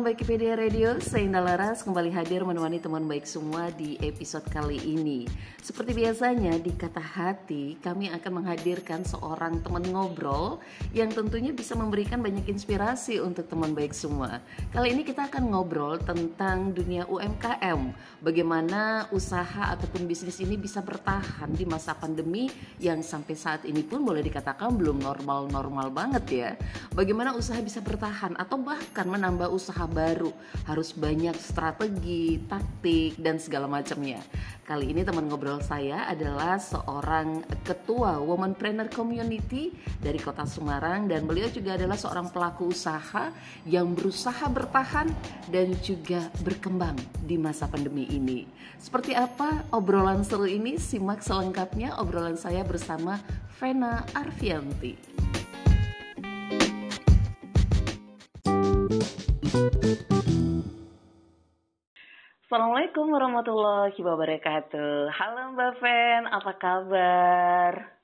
Teman baik IPedia Radio, saya Indah Laras kembali hadir menemani teman baik semua di episode kali ini. Seperti biasanya di Kata Hati, kami akan menghadirkan seorang teman ngobrol yang tentunya bisa memberikan banyak inspirasi untuk teman baik semua. Kali ini kita akan ngobrol tentang dunia UMKM, bagaimana usaha ataupun bisnis ini bisa bertahan di masa pandemi yang sampai saat ini pun boleh dikatakan belum normal-normal banget ya. Bagaimana usaha bisa bertahan atau bahkan menambah usaha baru harus banyak strategi, taktik dan segala macamnya. Kali ini teman ngobrol saya adalah seorang ketua Womanpreneur Community dari Kota Semarang dan beliau juga adalah seorang pelaku usaha yang berusaha bertahan dan juga berkembang di masa pandemi ini. Seperti apa obrolan seru ini? Simak selengkapnya obrolan saya bersama Vena Arfianti. Assalamualaikum warahmatullahi wabarakatuh. Halo Mbak Fen, apa kabar?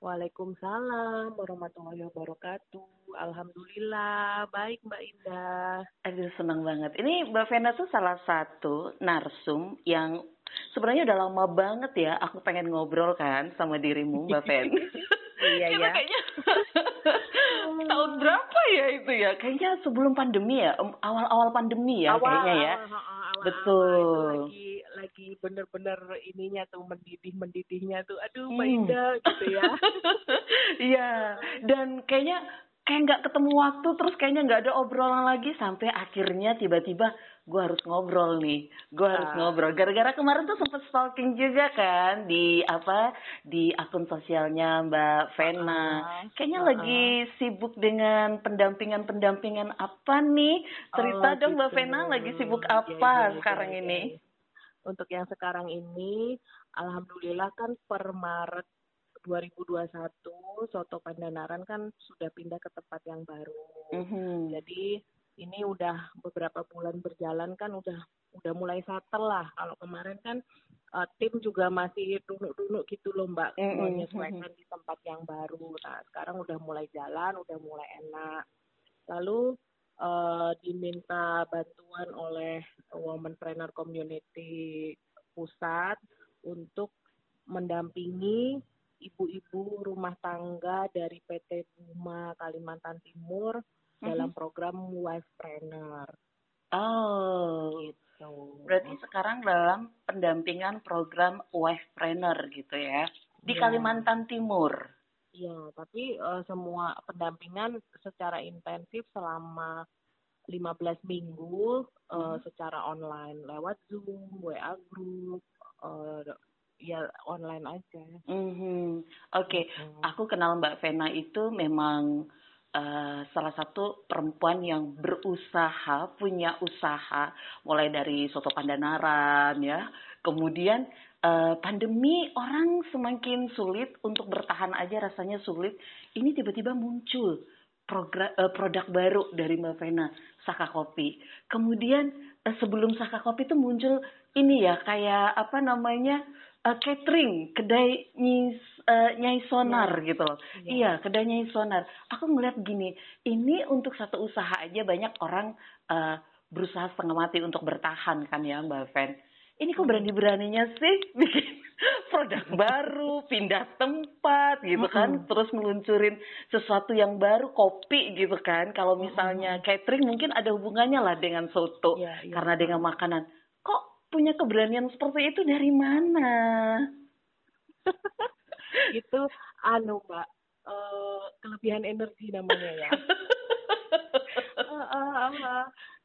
Waalaikumsalam warahmatullahi wabarakatuh. Alhamdulillah, baik Mbak Indah. Aduh, senang banget. Ini Mbak Vena tuh salah satu narsum yang sebenarnya udah lama banget ya aku pengen ngobrol kan sama dirimu Mbak Fen. iya ya. Kayaknya tahun berapa ya itu ya? Kayaknya sebelum pandemi ya, awal-awal pandemi ya awal, kayaknya ya. Awal, awal, Betul. Awal, itu lagi lagi bener-bener ininya tuh mendidih mendidihnya tuh. Aduh Mbak Hmm. Indah gitu ya. Iya, dan kayaknya kayak nggak ketemu waktu terus kayaknya nggak ada obrolan lagi sampai akhirnya tiba-tiba gue harus ngobrol nih, gue harus Ah. ngobrol. Gara-gara kemarin tuh sempet stalking juga kan di apa di akun sosialnya Mbak Vena. Ah, Kayaknya ah. lagi sibuk dengan pendampingan-pendampingan apa nih? Cerita Oh, dong Mbak gitu. Vena lagi sibuk Iya, apa iya, iya, sekarang iya, ini? iya. Untuk yang sekarang ini, alhamdulillah kan per Maret 2021 Soto Pandanaran kan sudah pindah ke tempat yang baru. Mhm. Jadi ini udah beberapa bulan berjalan kan udah udah mulai settle lah. Kalau kemarin kan eh, tim juga masih duduk-duduk gitu loh Mbak, Mm-mm. menyesuaikan di tempat yang baru. Nah sekarang udah mulai jalan, udah mulai enak. Lalu eh, diminta bantuan oleh Womanpreneur Community pusat untuk mendampingi ibu-ibu rumah tangga dari PT Buma Kalimantan Timur dalam program Wifepreneur. Oh, Gitu. Berarti sekarang dalam pendampingan program Wifepreneur gitu ya di Iya. Kalimantan Timur. Iya, tapi eh, semua pendampingan secara intensif selama 15 minggu eh, secara online lewat Zoom, WA group, eh, ya online aja. Mhm. Oke, Hmm. aku kenal Mbak Vena itu memang uh, salah satu perempuan yang berusaha, punya usaha, mulai dari soto pandanaran ya. Kemudian uh, pandemi orang semakin sulit untuk bertahan aja rasanya sulit. Ini tiba-tiba muncul program, uh, produk baru dari Mbak Vena, Saka Kopi. Kemudian uh, sebelum Saka Kopi itu muncul ini ya kayak apa namanya uh, catering, kedai nyis, uh, nyai sonar ya. gitu loh. Ya. Iya, kedai nyai sonar. Aku ngeliat gini, ini untuk satu usaha aja banyak orang uh, berusaha setengah mati untuk bertahan kan ya Mbak Ven. Ini kok berani-beraninya sih bikin produk baru, pindah tempat gitu kan, terus meluncurin sesuatu yang baru, kopi gitu kan. Kalau misalnya catering mungkin ada hubungannya lah dengan soto ya, ya. karena dengan makanan. Kok punya keberanian seperti itu dari mana? itu anu mbak uh, kelebihan energi namanya ya.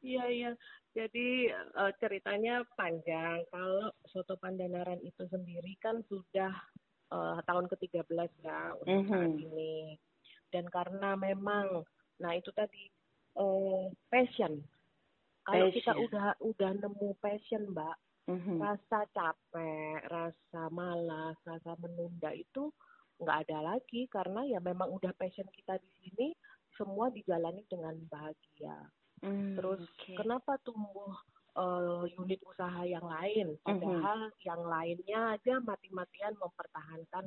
Iya iya. Jadi uh, ceritanya panjang. Kalau soto Pandanaran itu sendiri kan sudah uh, tahun ke-13 ya untuk mm -hmm. saat ini. Dan karena memang, nah itu tadi uh, passion kalau kita udah udah nemu passion mbak mm-hmm. rasa capek rasa malas rasa menunda itu nggak ada lagi karena ya memang udah passion kita di sini semua dijalani dengan bahagia mm, terus okay. kenapa tumbuh uh, unit usaha yang lain mm-hmm. padahal mm-hmm. yang lainnya aja mati-matian mempertahankan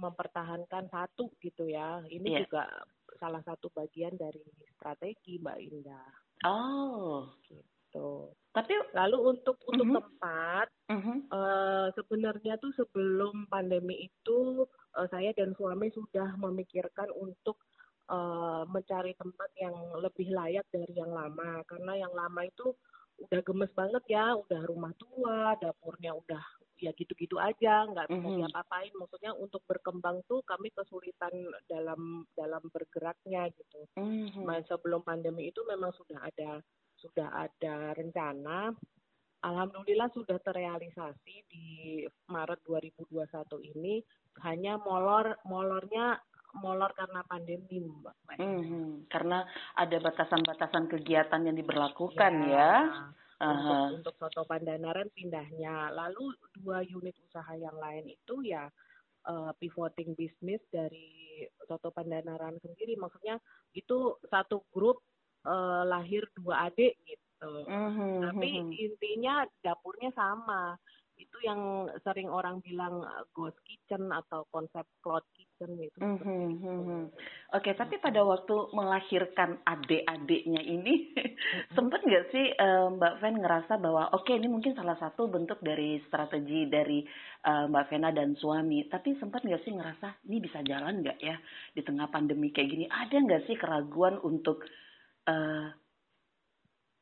mempertahankan satu gitu ya ini yeah. juga salah satu bagian dari strategi mbak Indah Oh, gitu. Tapi lalu untuk untuk uh-huh. tempat uh-huh. Uh, sebenarnya tuh sebelum pandemi itu uh, saya dan suami sudah memikirkan untuk uh, mencari tempat yang lebih layak dari yang lama karena yang lama itu udah gemes banget ya, udah rumah tua, dapurnya udah ya gitu-gitu aja nggak bisa mm-hmm. diapa-apain maksudnya untuk berkembang tuh kami kesulitan dalam dalam bergeraknya gitu mm-hmm. nah, sebelum pandemi itu memang sudah ada sudah ada rencana alhamdulillah sudah terrealisasi di Maret 2021 ini hanya molor molornya molor karena pandemi mbak. Mm-hmm. Karena ada batasan-batasan kegiatan yang diberlakukan ya. ya uh-huh. untuk, untuk soto Pandanaran pindahnya. Lalu dua unit usaha yang lain itu ya uh, pivoting bisnis dari soto Pandanaran sendiri. Maksudnya itu satu grup uh, lahir dua adik gitu. Uh-huh. Tapi intinya dapurnya sama itu yang sering orang bilang uh, ghost kitchen atau konsep cloud kitchen itu. Mm -hmm, mm -hmm. Oke, okay, tapi pada waktu melahirkan adik-adiknya ini, mm -hmm. sempat nggak sih uh, Mbak Ven ngerasa bahwa oke okay, ini mungkin salah satu bentuk dari strategi dari uh, Mbak Vena dan suami, tapi sempat nggak sih ngerasa ini bisa jalan nggak ya di tengah pandemi kayak gini? Ada nggak sih keraguan untuk uh,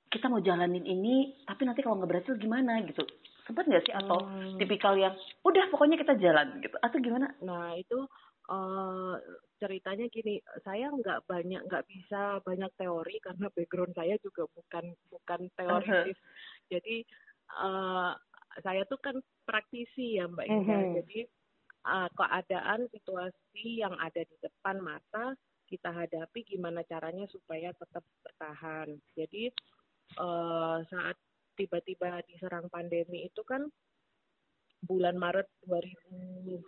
kita mau jalanin ini, tapi nanti kalau nggak berhasil gimana gitu? sempat nggak sih atau hmm. tipikal yang udah pokoknya kita jalan gitu atau gimana? Nah itu uh, ceritanya gini, saya nggak banyak nggak bisa banyak teori karena background saya juga bukan bukan teoritis. Uh -huh. Jadi uh, saya tuh kan praktisi ya Mbak Ida. Uh. -huh. Jadi uh, keadaan situasi yang ada di depan mata kita hadapi gimana caranya supaya tetap bertahan. Jadi uh, saat tiba-tiba diserang pandemi itu kan bulan Maret 2019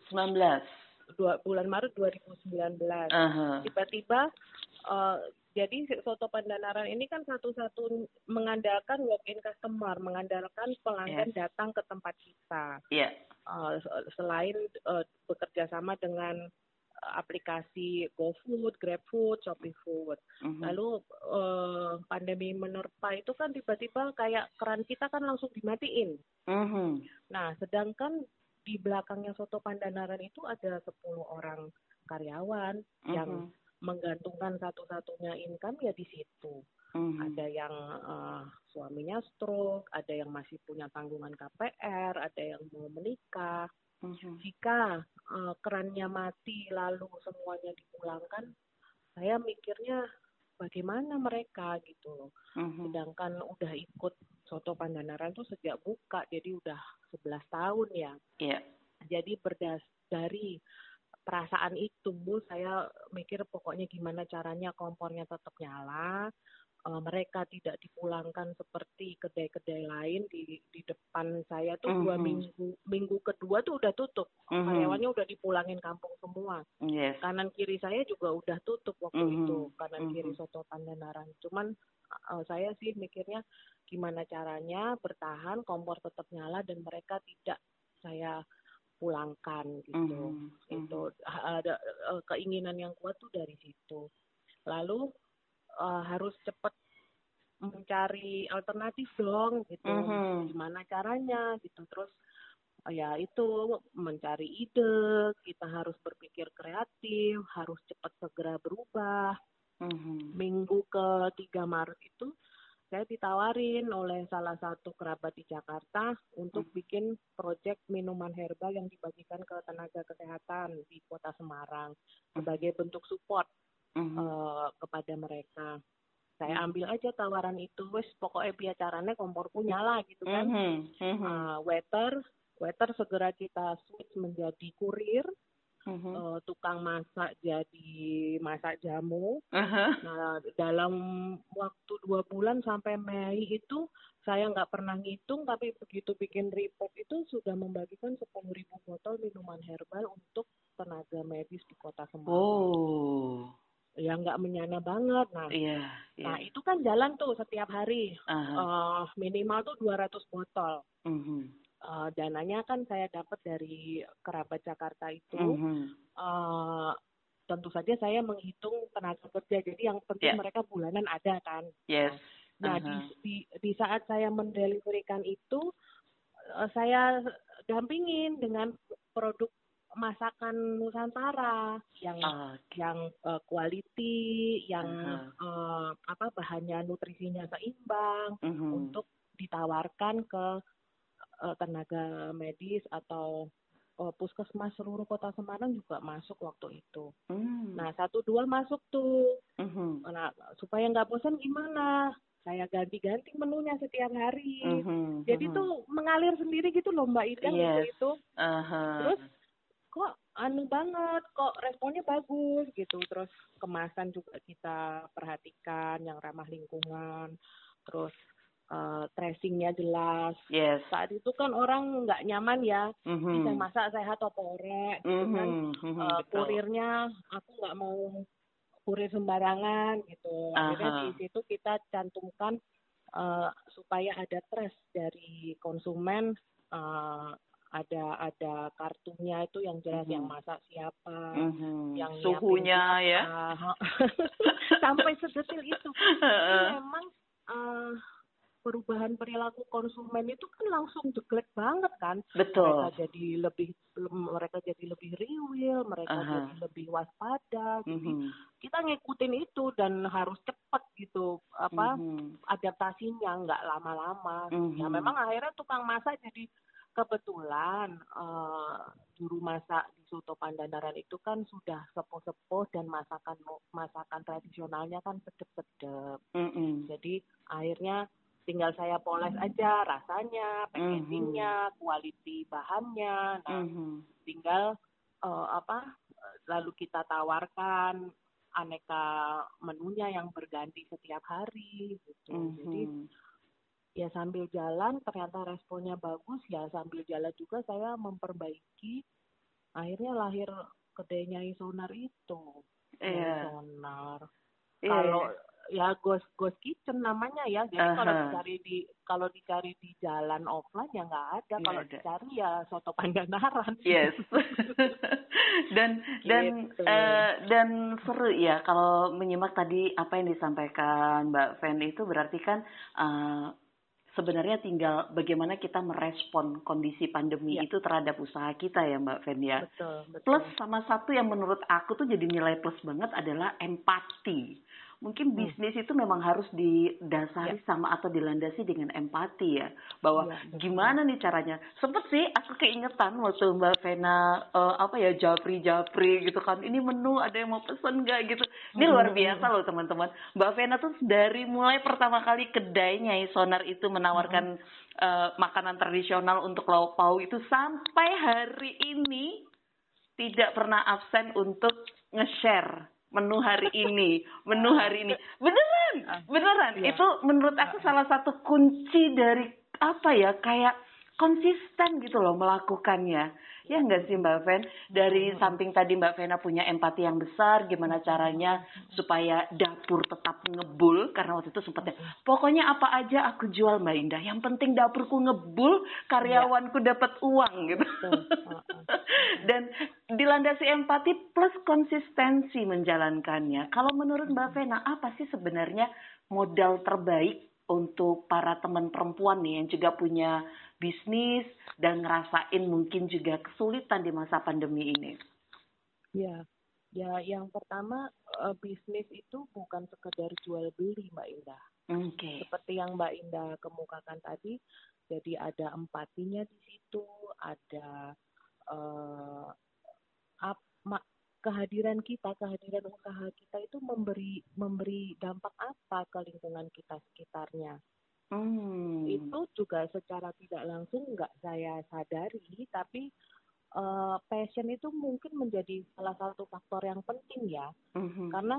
dua, bulan Maret 2019 uh-huh. tiba-tiba uh, jadi soto pandanaran ini kan satu-satu mengandalkan walk-in customer, mengandalkan pelanggan yeah. datang ke tempat kita. Yeah. Uh, selain uh, bekerja sama dengan aplikasi GoFood, GrabFood, Shopee Food. Mm-hmm. Lalu uh, pandemi menerpa itu kan tiba-tiba kayak keran kita kan langsung dimatiin. Mm-hmm. Nah, sedangkan di belakangnya Soto Pandanaran itu ada 10 orang karyawan mm-hmm. yang menggantungkan satu-satunya income ya di situ. Mm-hmm. Ada yang uh, suaminya stroke, ada yang masih punya tanggungan KPR, ada yang mau menikah. Mm-hmm. Jika uh, kerannya mati lalu semuanya dipulangkan, saya mikirnya bagaimana mereka gitu loh. Mm-hmm. Sedangkan udah ikut soto Pandanaran tuh sejak buka, jadi udah 11 tahun ya. Iya. Yeah. Jadi berdas dari perasaan itu saya mikir pokoknya gimana caranya kompornya tetap nyala uh, mereka tidak dipulangkan seperti kedai-kedai lain di di depan saya tuh mm-hmm. dua minggu minggu kedua tuh udah tutup mm-hmm. karyawannya udah dipulangin kampung semua yes. kanan kiri saya juga udah tutup waktu mm-hmm. itu kanan mm-hmm. kiri soto pandanaran cuman uh, saya sih mikirnya gimana caranya bertahan kompor tetap nyala dan mereka tidak saya pulangkan gitu mm-hmm. itu ada uh, keinginan yang kuat tuh dari situ lalu uh, harus cepat mencari alternatif dong gitu mm-hmm. gimana caranya gitu terus ya itu mencari ide kita harus berpikir kreatif harus cepat segera berubah mm-hmm. minggu ke 3 Maret itu saya ditawarin oleh salah satu kerabat di Jakarta untuk mm-hmm. bikin proyek minuman herbal yang dibagikan ke tenaga kesehatan di kota Semarang sebagai bentuk support mm-hmm. uh, kepada mereka. Saya mm-hmm. ambil aja tawaran itu, wes pokoknya biar caranya komporku nyala gitu kan. Mm-hmm. Uh, waiter, waiter segera kita switch menjadi kurir. Uh-huh. Uh, tukang masak jadi masak jamu. Uh-huh. Nah dalam waktu dua bulan sampai Mei itu saya nggak pernah ngitung tapi begitu bikin report itu sudah membagikan sepuluh ribu botol minuman herbal untuk tenaga medis di kota Semarang. Oh ya nggak menyana banget. Nah, yeah, yeah. nah itu kan jalan tuh setiap hari uh, minimal tuh 200 botol. Uh, dananya kan saya dapat dari kerabat Jakarta itu. Uh, tentu saja saya menghitung tenaga kerja. Jadi yang penting yeah. mereka bulanan ada kan. Yes. Nah, di, di di saat saya mendeliverikan itu, uh, saya dampingin dengan produk masakan Nusantara yang uh, yang uh, quality, yang uh-huh. uh, apa bahannya nutrisinya seimbang uh-huh. untuk ditawarkan ke uh, tenaga medis atau uh, puskesmas seluruh kota Semarang juga masuk waktu itu. Uh-huh. Nah satu dua masuk tuh. Uh-huh. Nah supaya nggak bosan gimana? saya ganti-ganti menunya setiap hari. Uh-huh, Jadi uh-huh. tuh mengalir sendiri gitu loh Mbak Ida yes. itu. Uh-huh. Terus kok anu banget kok responnya bagus gitu terus kemasan juga kita perhatikan yang ramah lingkungan terus uh, tracingnya jelas yes. saat itu kan orang nggak nyaman ya mm-hmm. bisa masak sehat atau orek gitu mm-hmm. kan mm-hmm, uh, kurirnya aku nggak mau kurir sembarangan gitu akhirnya uh-huh. di situ kita cantumkan uh, supaya ada trace dari konsumen uh, ada ada kartunya itu yang jelas mm -hmm. yang masak siapa, mm -hmm. yang suhunya ya, sampai sedetil itu. Jadi memang uh, perubahan perilaku konsumen itu kan langsung jeglek banget kan. Betul. Mereka jadi lebih mereka jadi lebih riwil, mereka uh -huh. jadi lebih waspada. Jadi mm -hmm. kita ngikutin itu dan harus cepat gitu apa mm -hmm. adaptasinya nggak lama-lama. Mm -hmm. Ya memang akhirnya tukang masak jadi kebetulan uh, juru masak di soto Pandanaran itu kan sudah sepuh-sepuh dan masakan masakan tradisionalnya kan sedep-sedep. Mm -hmm. Jadi akhirnya tinggal saya poles aja rasanya, packagingnya, mm -hmm. quality bahannya. Nah, mm -hmm. tinggal uh, apa? Lalu kita tawarkan aneka menunya yang berganti setiap hari gitu. Mm -hmm. Jadi ya sambil jalan ternyata responnya bagus ya sambil jalan juga saya memperbaiki akhirnya lahir kedainya Isonar itu yeah. Isonar yeah. kalau ya Ghost Ghost Kitchen namanya ya jadi uh -huh. kalau dicari di kalau dicari di jalan offline ya nggak ada yeah, kalau dicari ya soto pandanaran yes dan dan gitu. uh, dan seru ya kalau menyimak tadi apa yang disampaikan Mbak Fen itu berarti kan uh, sebenarnya tinggal bagaimana kita merespon kondisi pandemi ya. itu terhadap usaha kita ya Mbak Fen ya. Betul, betul. Plus sama satu yang menurut aku tuh jadi nilai plus banget adalah empati mungkin hmm. bisnis itu memang harus didasari ya. sama atau dilandasi dengan empati ya bahwa ya, gimana nih caranya. Sempet sih aku keingetan waktu mbak Vena uh, apa ya japri japri gitu kan. Ini menu ada yang mau pesen nggak gitu. Ini hmm. luar biasa loh teman-teman. Mbak Vena tuh dari mulai pertama kali kedainya Sonar itu menawarkan uh, makanan tradisional untuk lauk pauk itu sampai hari ini tidak pernah absen untuk nge-share menu hari ini, menu hari ini. Beneran, beneran. Iya. Itu menurut aku salah satu kunci dari apa ya, kayak konsisten gitu loh melakukannya. Ya enggak sih Mbak Ven? Dari samping tadi Mbak Vena punya empati yang besar, gimana caranya supaya dapur tetap ngebul, karena waktu itu sempatnya, pokoknya apa aja aku jual Mbak Indah, yang penting dapurku ngebul, karyawanku dapat uang gitu. Dan dilandasi empati plus konsistensi menjalankannya. Kalau menurut Mbak Vena, apa sih sebenarnya modal terbaik untuk para teman perempuan nih yang juga punya bisnis dan ngerasain mungkin juga kesulitan di masa pandemi ini? Ya, ya yang pertama eh, bisnis itu bukan sekedar jual beli Mbak Indah. Oke. Seperti yang Mbak Indah kemukakan tadi, jadi ada empatinya di situ, ada ap- ma- kehadiran kita, kehadiran usaha kita itu memberi memberi dampak apa ke lingkungan kita sekitarnya. Hmm. Itu juga secara tidak langsung nggak saya sadari, tapi eh, passion itu mungkin menjadi salah satu faktor yang penting ya, Mhm. karena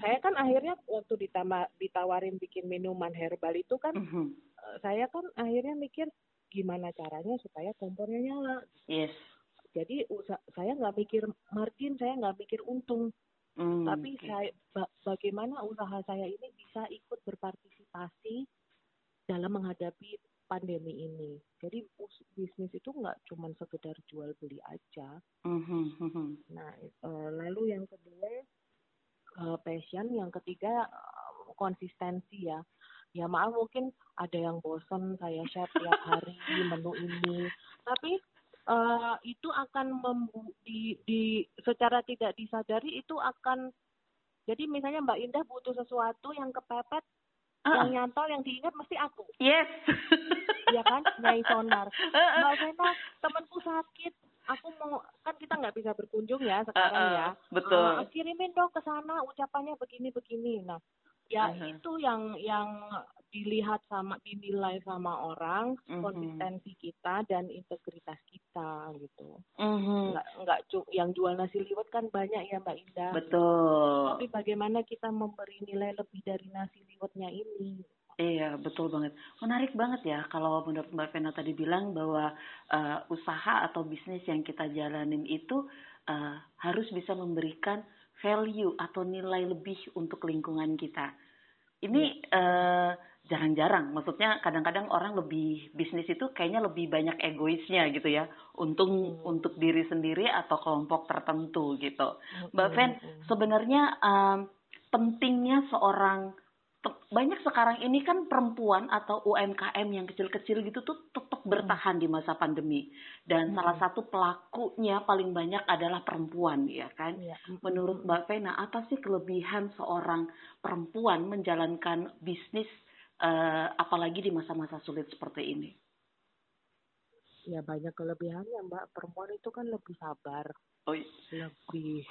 saya kan akhirnya waktu ditama, ditawarin bikin minuman herbal itu kan Mhm. eh, saya kan akhirnya mikir gimana caranya supaya kompornya nyala. Yes. Jadi saya nggak mikir margin, saya nggak mikir untung, Hmm, tapi saya ba- bagaimana usaha saya ini bisa ikut berpartisipasi dalam menghadapi pandemi ini. Jadi us- bisnis itu nggak cuma sekedar jual beli aja. Mhm, mhm. Nah, eh, lalu yang kedua eh, passion, yang ketiga eh, konsistensi ya. Ya maaf mungkin ada yang bosen saya share tiap hari menu ini, tapi eh, itu akan membu di, di secara tidak disadari itu akan jadi misalnya Mbak Indah butuh sesuatu yang kepepet, Ah, yang nyantol, yang diingat mesti aku, yes. ya kan? Nyai sonar. Mbak Vena, temanku sakit, aku mau kan kita nggak bisa berkunjung ya sekarang Uh-uh, ya. betul. Eh, kirimin dong ke sana ucapannya begini begini. Nah, ya Uh-huh. itu yang yang dilihat sama dinilai sama orang Mhm. konsistensi kita dan integritas kita gitu. Mhm. Nggak nggak yang jual nasi liwet kan banyak ya Mbak Indah. Betul. Tapi bagaimana kita memberi nilai lebih dari nasi liwetnya ini? Iya, betul banget. Menarik banget ya kalau menurut Mbak Vena tadi bilang bahwa eh, usaha atau bisnis yang kita jalanin itu eh, harus bisa memberikan value atau nilai lebih untuk lingkungan kita. Ini eh, jarang-jarang, maksudnya kadang-kadang orang lebih bisnis itu kayaknya lebih banyak egoisnya gitu ya, untung untuk diri sendiri atau kelompok tertentu gitu. Mbak Ven, sebenarnya em, pentingnya seorang banyak sekarang ini kan perempuan atau UMKM yang kecil-kecil gitu tuh tetap bertahan di masa pandemi. Dan salah satu pelakunya paling banyak adalah perempuan ya kan. Iya. Menurut Mbak Vena apa sih kelebihan seorang perempuan menjalankan bisnis eh, apalagi di masa-masa sulit seperti ini? Ya banyak kelebihannya Mbak. Perempuan itu kan lebih sabar, Oh, i- lebih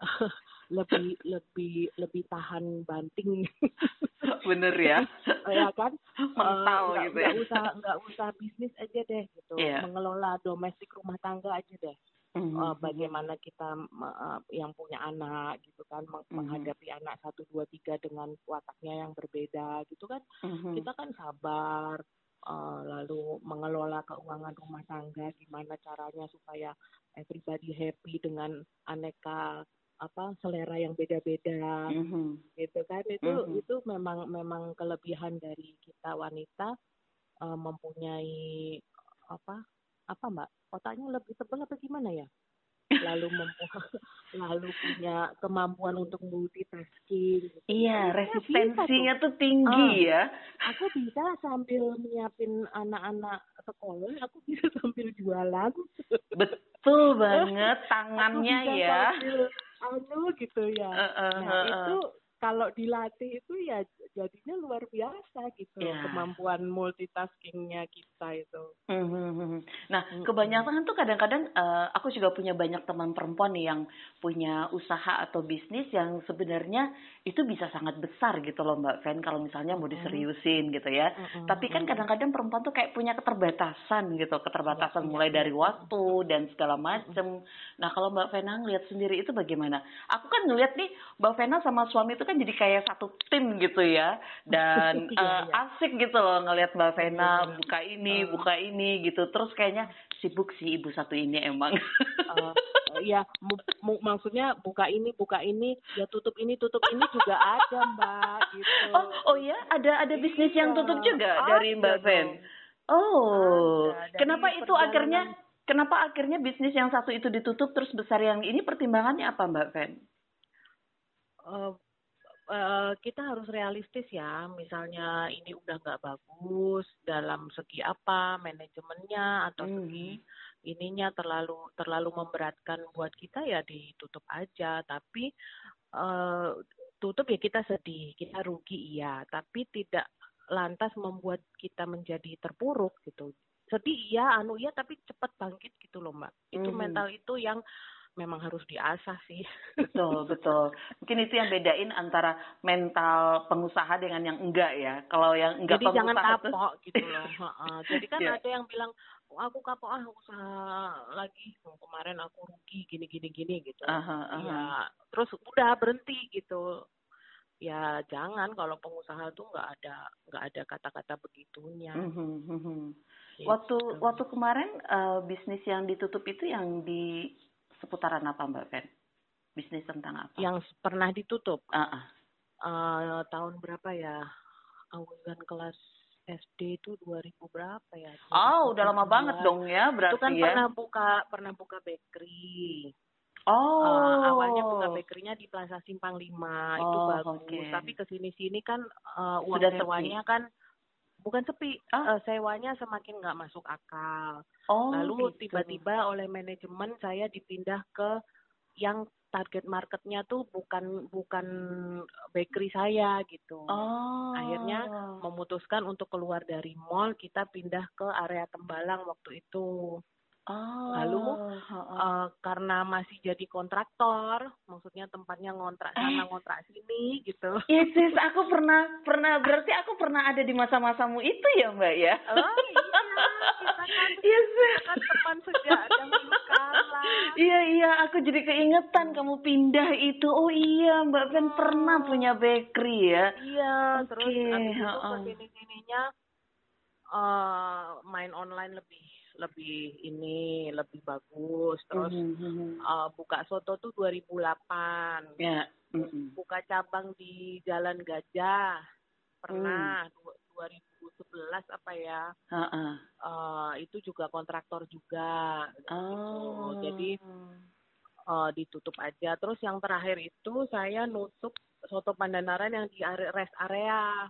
lebih lebih lebih tahan banting bener ya. ya kan Mental Eh, nggak- gitu ya. nggak usah nggak usah bisnis aja deh gitu Iya. mengelola domestik rumah tangga aja deh Mhm. Eh, bagaimana kita eh, yang punya anak gitu kan meng- Mhm. menghadapi anak satu dua tiga dengan wataknya yang berbeda gitu kan Mhm. kita kan sabar eh, lalu mengelola keuangan rumah tangga gimana caranya supaya everybody happy dengan aneka apa selera yang beda-beda Mhm. gitu kan itu Mhm. itu memang memang kelebihan dari kita wanita eh, mempunyai apa apa mbak otaknya lebih tebal apa gimana ya lalu lalu punya kemampuan untuk multitasking gitu. Iya, resistensinya tuh tinggi Ah. ya. aku bisa sambil menyiapin anak-anak sekolah aku bisa sambil jualan Betul banget aku tangannya bisa ya. sambil anu gitu ya Eh, eh, nah eh, eh. itu kalau dilatih itu ya jadinya luar biasa gitu Ya. kemampuan multitaskingnya kita itu. Mhm. Nah, Mm-mm. kebanyakan tuh kadang-kadang eh, aku juga punya banyak teman perempuan nih yang punya usaha atau bisnis yang sebenarnya itu bisa sangat besar gitu loh Mbak Fen kalau misalnya mau diseriusin gitu ya. Tapi kan kadang-kadang perempuan tuh kayak punya keterbatasan gitu, keterbatasan Iya, mulai iya. dari waktu dan segala macem. Nah kalau Mbak Vena ngeliat sendiri itu bagaimana? Aku kan ngeliat nih Mbak Vena sama suami itu kan jadi kayak satu tim gitu ya, dan Iya, iya. asik gitu loh ngeliat Mbak Vena Iya, buka ini, buka ini gitu. Terus kayaknya sibuk sih ibu satu ini emang. Eh, ya maksudnya buka ini buka ini ya tutup ini tutup ini juga ada mbak gitu. oh, oh ya, ada ada bisnis yang Iya, tutup juga dari Mbak Ven. Oh, Ada. Kenapa itu perjalanan- akhirnya kenapa akhirnya bisnis yang satu itu ditutup terus besar yang ini pertimbangannya apa Mbak Ven? Eh, eh, kita harus realistis ya. Misalnya ini udah nggak bagus dalam segi apa manajemennya atau Hmm. segi ininya terlalu terlalu memberatkan buat kita ya ditutup aja. Tapi eh, tutup ya kita sedih, kita rugi iya. Tapi tidak lantas membuat kita menjadi terpuruk gitu. Sedih iya, anu iya, tapi cepat bangkit gitu loh mbak. Itu Mhm. mental itu yang memang harus diasah sih. Betul, betul. Mungkin itu yang bedain antara mental pengusaha dengan yang enggak ya. Kalau yang enggak Jadi jangan pengusaha tuh- kapok gitu loh. Jadi kan Iya. ada yang bilang, "Oh, aku kapok ah usaha lagi. Kemarin aku rugi gini gini gini gitu. Aha, aha. Ya, terus udah berhenti gitu. Ya jangan kalau pengusaha tuh nggak ada nggak ada kata-kata begitunya. Mhm. Gitu. Waktu waktu kemarin eh, bisnis yang ditutup itu yang di seputaran apa Mbak Fen? Bisnis tentang apa? yang pernah ditutup Ah, ah. eh, tahun berapa ya? Awalan kelas SD itu 2000 berapa ya? Oh, udah lama 2012. banget dong ya berarti Itu kan ya. pernah buka pernah buka bakery. Oh. Eh, awalnya buka bakerynya di Plaza Simpang 5 itu Oh, bagus. oke. Tapi ke sini sini kan eh, uang Sudah sewanya kan bukan sepi, Ah. eh, sewanya semakin nggak masuk akal. Oh, Lalu gitu. tiba-tiba oleh manajemen saya dipindah ke yang target marketnya tuh bukan bukan bakery saya gitu. Oh. Akhirnya Memutuskan untuk keluar dari mall, kita pindah ke area Tembalang waktu itu. Oh. Lalu, Heeh. Eh, karena masih jadi kontraktor, maksudnya tempatnya ngontrak sana Eh. ngontrak sini gitu. Yes, yes, aku pernah pernah berarti aku pernah ada di masa-masamu itu ya, Mbak ya. Oh iya, kita kan Yes. kan teman sejak dahulu kala. Iya iya, aku jadi keingetan kamu pindah itu. Oh iya, Mbak Fen pernah punya bakery ya. Iya, terus Oke, abis itu heeh. ke sini sininya eh main online lebih lebih ini lebih bagus. Terus Mhm, mhm. eh, buka soto tuh 2008. Ya. mhm. buka cabang di Jalan Gajah pernah du- 2011 apa ya Heeh. Eh, itu juga kontraktor juga Oh. gitu. jadi eh, ditutup aja terus yang terakhir itu saya nutup soto Pandanaran yang di are- rest area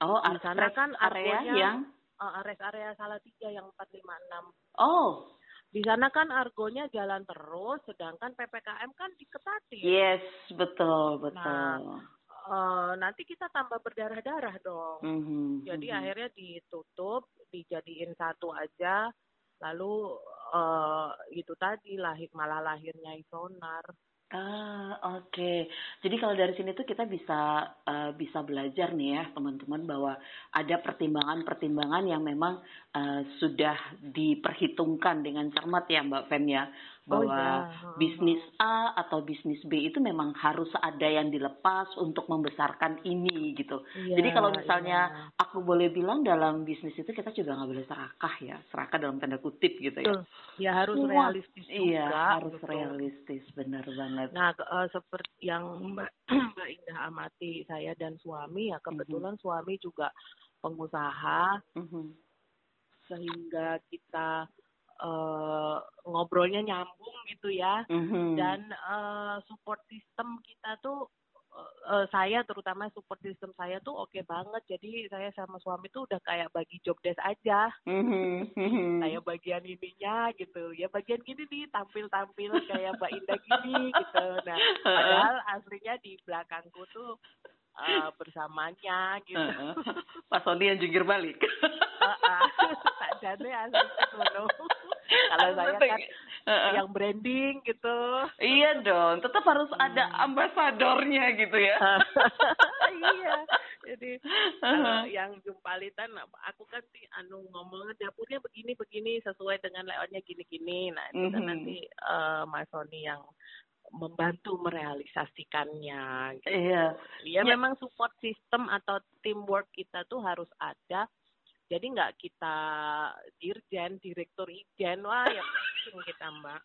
Oh, di sana kan area yang Eh, rest area Salatiga yang 456 Oh, di sana kan argonya jalan terus sedangkan PPKM kan diketatin yes, betul, betul. Nah, Eh, nanti kita tambah berdarah-darah dong Mhm, Jadi mhm. akhirnya ditutup, dijadiin satu aja, lalu eh itu tadi lahir malah lahirnya isonar. Ah, oke. Jadi kalau dari sini tuh kita bisa eh, bisa belajar nih ya, teman-teman bahwa ada pertimbangan-pertimbangan yang memang eh, sudah diperhitungkan dengan cermat ya, Mbak Fen ya, bahwa iya. Heeh. bisnis A atau bisnis B itu memang harus ada yang dilepas untuk membesarkan ini gitu. Iya, Jadi kalau misalnya iya. aku boleh bilang dalam bisnis itu kita juga nggak boleh serakah ya, serakah dalam tanda kutip gitu ya. Betul. ya harus Semua- realistis juga. Iya, harus gitu. realistis, benar banget. Nah, eh, seperti yang Mbak, Mbak Indah amati saya dan suami ya kebetulan suami juga pengusaha Mhm. sehingga kita eh, ngobrolnya nyambung gitu ya. Mhm. dan eh, support system kita tuh eh, saya terutama support system saya tuh oke banget. Jadi saya sama suami tuh udah kayak bagi job desk aja. Mhm, mhm. Saya bagian ininya gitu. Ya bagian gini nih tampil-tampil kayak Mbak Indah gini gitu. Nah, padahal aslinya di belakangku tuh eh, bersamanya gitu. Heeh. Pak Sony yang jungkir balik. Tak jane asli. Kalau saya kan Heeh. yang branding gitu. Iya dong, tetap harus ada ambasadornya gitu ya. iya. Jadi kalau yang jumpalitan aku kan sih anu ngomongnya dapurnya begini begini sesuai dengan layoutnya gini gini. Nah itu kan Mhm. nanti eh, Mas Sony yang membantu merealisasikannya. Gitu. Iya. Ya, Ya. memang support system atau teamwork kita tuh harus ada. Jadi nggak kita dirjen, direktur ijen, wah ya pusing kita mbak.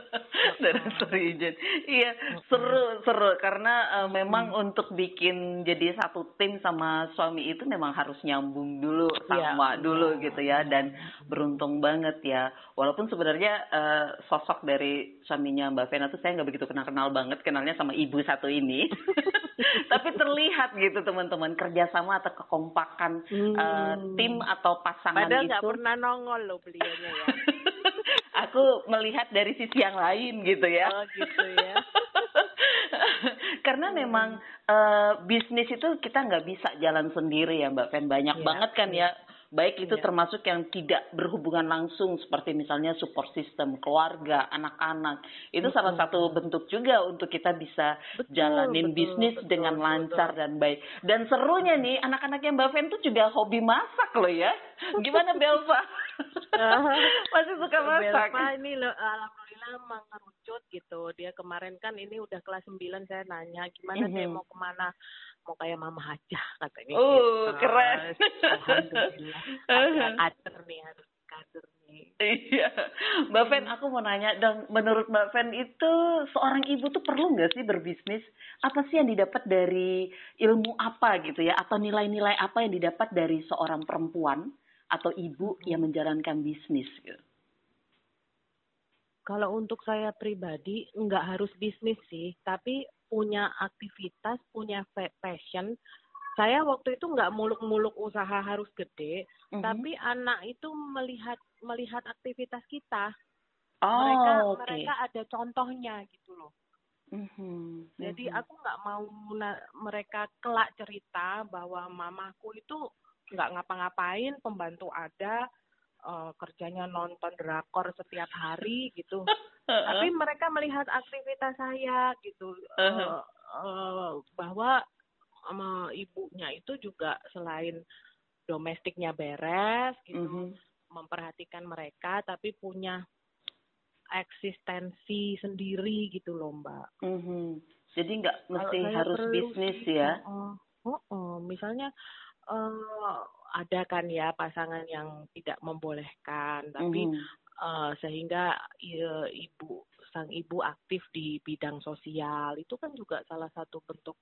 Direktur izin. Iya, seru seru karena eh, memang untuk bikin jadi satu tim sama suami itu memang harus nyambung dulu Iya, sama iya. dulu gitu ya dan beruntung banget ya. Walaupun sebenarnya eh, sosok dari suaminya Mbak Vena tuh saya nggak begitu kenal-kenal banget, kenalnya sama ibu satu ini. Tapi terlihat gitu teman-teman kerjasama atau kekompakan eh, tim atau pasangan Padahal nggak itu. pernah nongol loh beliaunya ya. Aku melihat dari sisi yang lain gitu ya. Oh gitu ya. Karena memang eh, bisnis itu kita nggak bisa jalan sendiri ya Mbak Fen. Banyak Iya, banget kan ya. Baik itu Iya. termasuk yang tidak berhubungan langsung seperti misalnya support system, keluarga, anak-anak. Itu salah satu bentuk juga untuk kita bisa Betul, jalanin betul, bisnis betul, dengan betul. lancar dan baik. Dan serunya nih anak-anaknya Mbak Fen tuh juga hobi masak loh ya. Gimana Belva? Masih suka masak? Belva ini lo, alhamdulillah mengerucut gitu. Dia kemarin kan ini udah kelas 9 saya nanya gimana dia Mhm. mau ke mana. Mau kayak mama aja katanya Oh, gitu. keren. Alhamdulillah. Kader nih harus kader nih. Iya, Mbak Fen, aku mau nanya dong, menurut Mbak Fen itu seorang ibu tuh perlu nggak sih berbisnis? Apa sih yang didapat dari ilmu apa gitu ya? Atau nilai-nilai apa yang didapat dari seorang perempuan atau ibu yang menjalankan bisnis? Gitu? Kalau untuk saya pribadi nggak harus bisnis sih, tapi punya aktivitas, punya passion. Saya waktu itu nggak muluk-muluk usaha harus gede, Mhm. tapi anak itu melihat melihat aktivitas kita. oh, mereka oke. mereka ada contohnya gitu loh. Mhm, Jadi mhm. aku nggak mau na- mereka kelak cerita bahwa mamaku itu nggak ngapa-ngapain, pembantu ada, eh, kerjanya nonton drakor setiap hari gitu. Tapi mereka melihat aktivitas saya gitu, Uh-huh. eh, bahwa sama ibunya itu juga selain domestiknya beres gitu, Mhm. memperhatikan mereka, tapi punya eksistensi sendiri gitu loh mbak. Mhm. Jadi nggak mesti harus perlu bisnis ya? heeh. Heeh, misalnya ada kan ya pasangan yang tidak membolehkan, tapi Mhm. eh, sehingga ibu sang ibu aktif di bidang sosial itu kan juga salah satu bentuk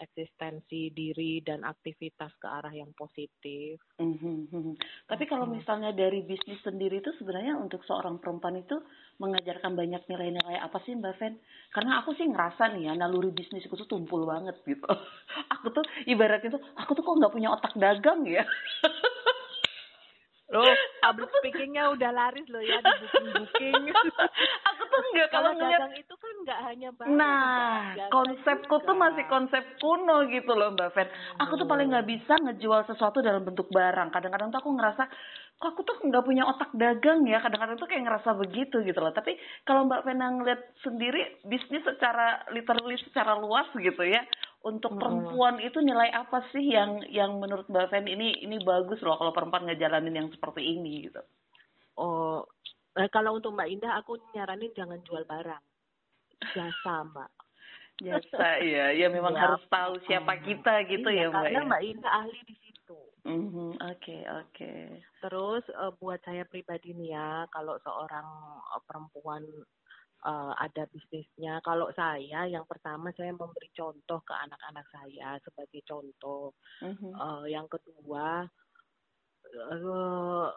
eksistensi diri dan aktivitas ke arah yang positif. Mhm, mhm. Tapi kalau misalnya dari bisnis sendiri itu sebenarnya untuk seorang perempuan itu mengajarkan banyak nilai-nilai apa sih Mbak Fen? Karena aku sih ngerasa nih ya naluri bisnisku tuh tumpul banget gitu. Aku tuh ibaratnya tuh aku tuh kok nggak punya otak dagang ya. Loh, public speakingnya udah laris loh ya di booking-booking. aku tuh nggak Kalau ngeliat itu kan nggak hanya barang, Nah, konsepku tuh juga. masih konsep kuno gitu loh Mbak Fen. Aku tuh paling nggak bisa ngejual sesuatu dalam bentuk barang. Kadang-kadang tuh aku ngerasa, kok aku tuh nggak punya otak dagang ya. Kadang-kadang tuh kayak ngerasa begitu gitu loh. Tapi kalau Mbak Fen ngeliat sendiri bisnis secara literally secara luas gitu ya. Untuk perempuan itu nilai apa sih yang yang menurut Mbak Fen ini ini bagus loh kalau perempuan ngejalanin yang seperti ini gitu. Oh, eh, kalau untuk Mbak Indah aku nyaranin jangan jual barang. Jasa, Mbak. Jasa ya, ya memang Ya. harus tahu siapa kita gitu Iya, ya Mbak. Karena ya? Mbak Indah ahli di situ. Mhm, Oke, oke. Terus eh, buat saya pribadi nih ya, kalau seorang eh, perempuan eh, ada bisnisnya, kalau saya yang pertama saya memberi contoh ke anak-anak saya sebagai contoh. Mhm. Eh, yang kedua, eh,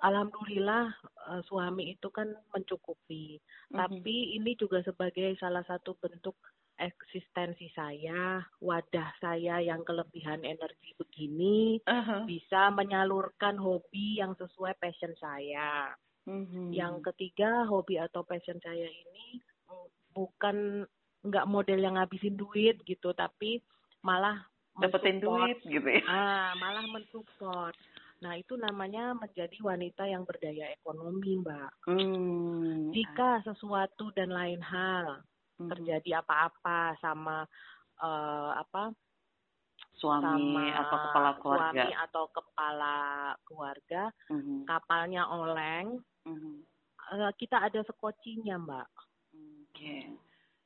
alhamdulillah eh, suami itu kan mencukupi. Mhm. Tapi ini juga sebagai salah satu bentuk eksistensi saya, wadah saya yang kelebihan energi begini Aha. bisa menyalurkan hobi yang sesuai passion saya. Mhm. Yang ketiga, hobi atau passion saya ini mm, bukan nggak model yang ngabisin duit gitu, tapi malah dapetin duit gitu ya. Ah, malah mensupport. Nah, itu namanya menjadi wanita yang berdaya ekonomi, Mbak. Hmm. Jika sesuatu dan lain hal Mhm. terjadi apa-apa sama eh, apa suami sama atau kepala keluarga. suami atau kepala keluarga Mhm. kapalnya oleng Mhm. eh, kita ada sekocinya mbak Oke.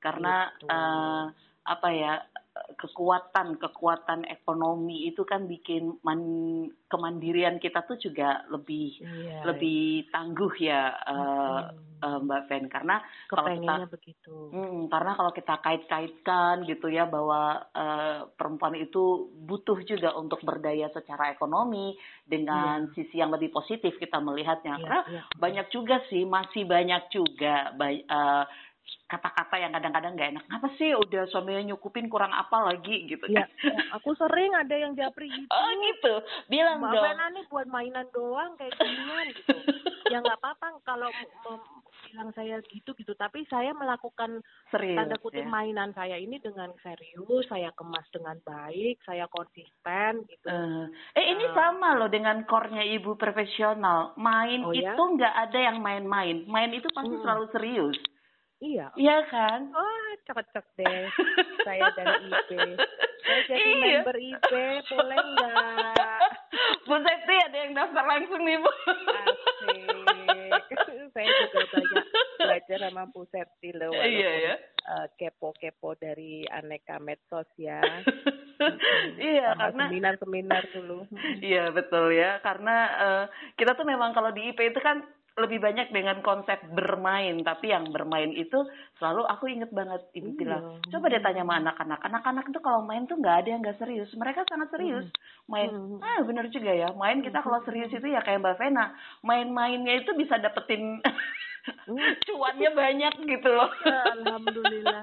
Karena Gitu. eh, apa ya kekuatan kekuatan ekonomi itu kan bikin man- kemandirian kita tuh juga lebih iya lebih tangguh ya Hmm. eh, Mbak Fen karena kalau kepengennya begitu Hmm, karena kalau kita kait-kaitkan gitu ya bahwa eh, perempuan itu butuh juga untuk berdaya secara ekonomi dengan sisi yang lebih positif kita melihatnya. Iya, Karena iya. banyak juga sih, masih banyak juga eh, kata-kata yang kadang-kadang nggak enak. Apa sih udah suaminya nyukupin kurang apa lagi gitu kan? iya. aku sering ada yang japri gitu Oh gitu, bilang Mbak dong. Vena nih buat mainan doang kayak ginian gitu. ya nggak apa-apa kalau bilang saya gitu gitu, tapi saya melakukan Serius tanda kutip ya. mainan saya ini dengan serius, saya kemas dengan baik, saya konsisten gitu. Eh, eh ini Eh. sama loh dengan core-nya ibu profesional. Main Oh, ya? itu nggak ada yang main-main. Main itu pasti Hmm. selalu serius. Iya. Iya kan? Oh, cocok deh. saya dari IB. Saya jadi Iya. member IB, boleh nggak? Bu Septi ada yang daftar langsung nih Bu. Asik. saya juga banyak belajar sama Bu Septi loh. walaupun, Iya ya. eh, kepo-kepo dari aneka medsos ya. Iya Sama karena seminar-seminar dulu. Iya betul ya karena eh, kita tuh memang kalau di IP itu kan lebih banyak dengan konsep bermain tapi yang bermain itu selalu aku inget banget ibu Iya. bilang coba deh tanya sama anak-anak. Anak-anak itu kalau main tuh nggak ada yang nggak serius. Mereka sangat serius. Main Hmm. ah bener juga ya. Main kita kalau serius itu ya kayak mbak Vena. Main-mainnya itu bisa dapetin cuannya banyak gitu loh. Alhamdulillah.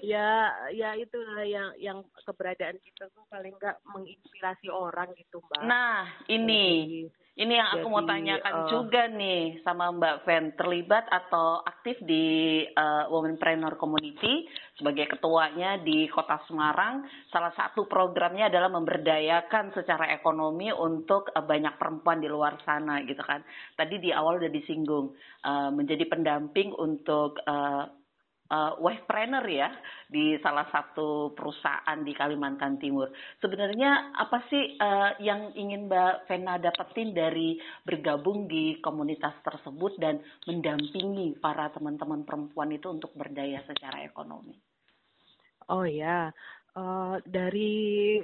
Ya, ya itulah yang yang keberadaan kita tuh paling nggak menginspirasi orang gitu, Mbak. nah ini Ini yang aku mau Jadi, tanyakan eh, juga nih sama Mbak Ven, terlibat atau aktif di uh, Womenpreneur Community sebagai ketuanya di Kota Semarang. Salah satu programnya adalah memberdayakan secara ekonomi untuk uh, banyak perempuan di luar sana gitu kan. Tadi di awal udah disinggung uh, menjadi pendamping untuk uh, uh, wavepreneur ya di salah satu perusahaan di Kalimantan Timur. Sebenarnya apa sih uh, yang ingin Mbak Vena dapetin dari bergabung di komunitas tersebut dan mendampingi para teman-teman perempuan itu untuk berdaya secara ekonomi? Oh ya, Eh, dari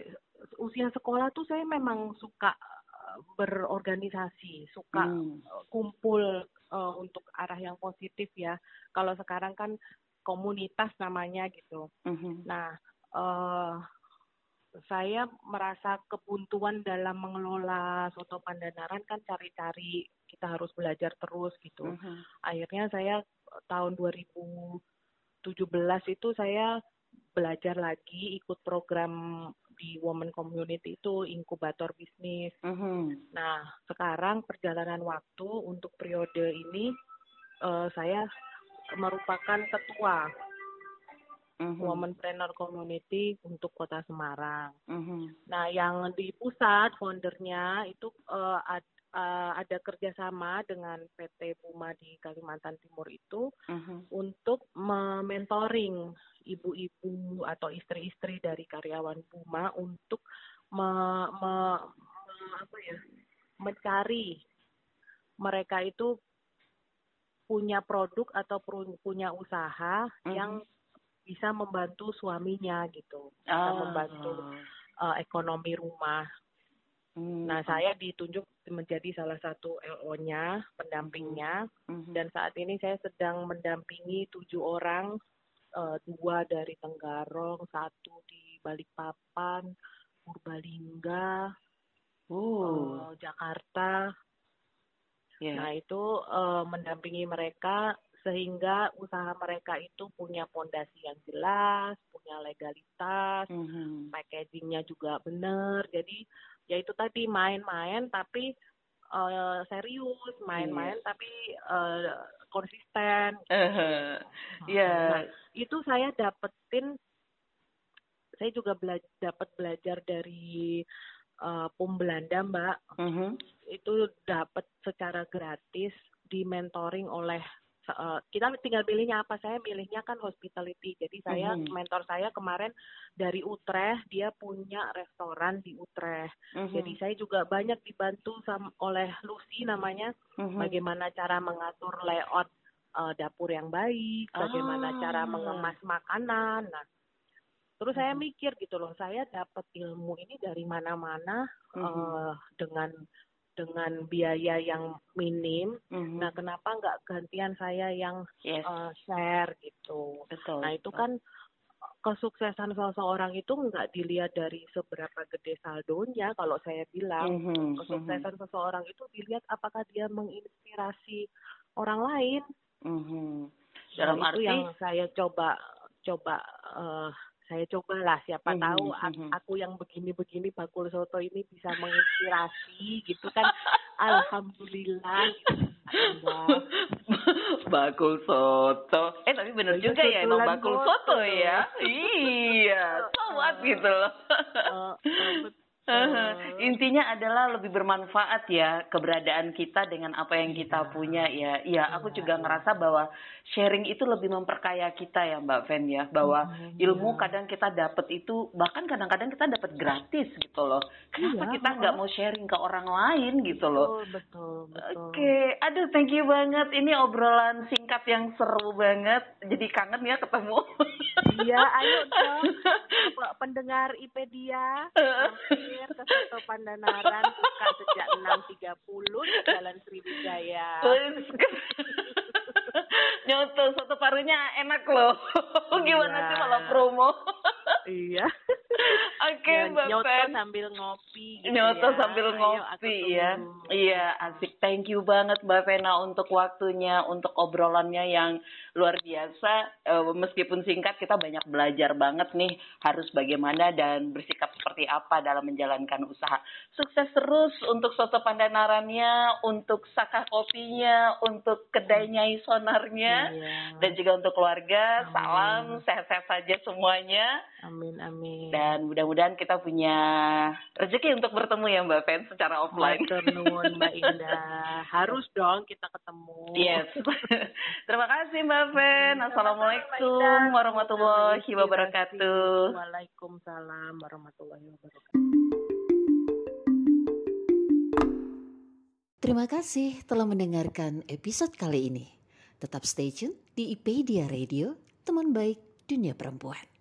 usia sekolah tuh saya memang suka eh, berorganisasi, suka Hmm. eh, kumpul eh, untuk arah yang positif ya. Kalau sekarang kan komunitas namanya gitu. Mhm. Nah, eh, saya merasa kebuntuan dalam mengelola soto Pandanaran kan cari-cari kita harus belajar terus gitu. Mhm. Akhirnya saya tahun 2017 itu saya belajar lagi ikut program di Women Community itu inkubator bisnis. Mhm. Nah, sekarang perjalanan waktu untuk periode ini eh, saya merupakan ketua Mhm. Womenpreneur Community untuk Kota Semarang. Mhm. Nah, yang di pusat foundernya itu eh, ad- eh, ada kerjasama dengan PT Puma di Kalimantan Timur itu Mhm. untuk mementoring ibu-ibu atau istri-istri dari karyawan Puma untuk me- me- me- apa ya, mencari mereka itu punya produk atau pu- punya usaha Mhm. yang bisa membantu suaminya gitu, bisa Ah. membantu uh, ekonomi rumah. Hmm. Nah, saya ditunjuk menjadi salah satu LO-nya, pendampingnya, Mhm. dan saat ini saya sedang mendampingi tujuh orang, uh, dua dari Tenggarong, satu di Balikpapan, Purbalingga, Oh, uh, Jakarta. Ya. Nah, itu uh, mendampingi mereka sehingga usaha mereka itu punya pondasi yang jelas, punya legalitas, Mhm. packagingnya juga benar. Jadi ya itu tadi main-main tapi eh, serius, main-main tapi eh, konsisten. Eh, ya. Nah, itu saya dapetin, saya juga bela dapat belajar dari eh, PUM Belanda, Mbak. Mhm. Itu dapat secara gratis di mentoring oleh eh, kita tinggal pilihnya apa saya milihnya kan hospitality jadi saya Mhm. mentor saya kemarin dari Utrecht dia punya restoran di Utrecht Mhm. jadi saya juga banyak dibantu sam oleh Lucy namanya Mhm. bagaimana cara mengatur layout eh, dapur yang baik, bagaimana Ah. cara mengemas makanan. Nah, terus saya mikir gitu loh, saya dapat ilmu ini dari mana-mana Mhm. eh, dengan dengan biaya yang minim. Mhm. Nah, kenapa nggak gantian saya yang Yes, eh, share gitu? betul. Nah, itu betul. kan kesuksesan seseorang itu nggak dilihat dari seberapa gede saldonya kalau saya bilang Mhm. Mhm. kesuksesan seseorang itu dilihat apakah dia menginspirasi orang lain. Mhm. Nah, Dalam itu arti yang saya coba coba eh, saya cobalah siapa Mhm, tahu a- mhm. aku yang begini-begini bakul soto ini bisa menginspirasi gitu kan. Alhamdulillah. gitu. Bakul soto. Eh tapi bener Itu juga ya emang bakul soto. soto ya. Iya, so what gitu loh. Eh, betul. Intinya adalah lebih bermanfaat ya keberadaan kita dengan apa yang kita punya ya. Iya, aku juga ngerasa bahwa sharing itu lebih memperkaya kita ya Mbak Fen ya. Bahwa ilmu kadang kita dapat itu bahkan kadang-kadang kita dapat gratis gitu loh. Kenapa Iya, kita nggak mau sharing ke orang lain gitu loh? Betul, betul, betul. Oke, aduh thank you banget. Ini obrolan singkat yang seru banget. Jadi kangen ya ketemu. Iya, ayo dong pendengar IPedia mampir ke Soto Pandanaran buka sejak 6.30 di Jalan Sriwijaya. Nyoto soto parunya enak loh. Gimana Iya. sih malah promo? iya. Oke, Dan Mbak nyoto Fen. sambil ngopi gitu Nyoto ya. sambil Ayo, ngopi aku ya. Iya, asik. Thank you banget Mbak Vena untuk waktunya, untuk obrolannya yang luar biasa. Eh, meskipun singkat, kita banyak belajar banget nih harus bagaimana dan bersikap seperti apa dalam menjalankan usaha. Sukses terus untuk soto pandanarannya, untuk saka kopinya, untuk kedai nyai sonarnya, Iya. dan juga untuk keluarga. Amin. Salam, sehat-sehat saja semuanya. Amin, amin. Dan mudah-mudahan kita punya rezeki untuk bertemu ya Mbak Fen secara offline. Matur nuwun Mbak Indah. Harus dong kita ketemu. Yes. Terima kasih Mbak Fen. Sama-sama, Mbak Assalamualaikum warahmatullahi wabarakatuh. Waalaikumsalam warahmatullahi wabarakatuh. Terima kasih telah mendengarkan episode kali ini. Tetap stay tune di IPedia Radio, teman baik dunia perempuan.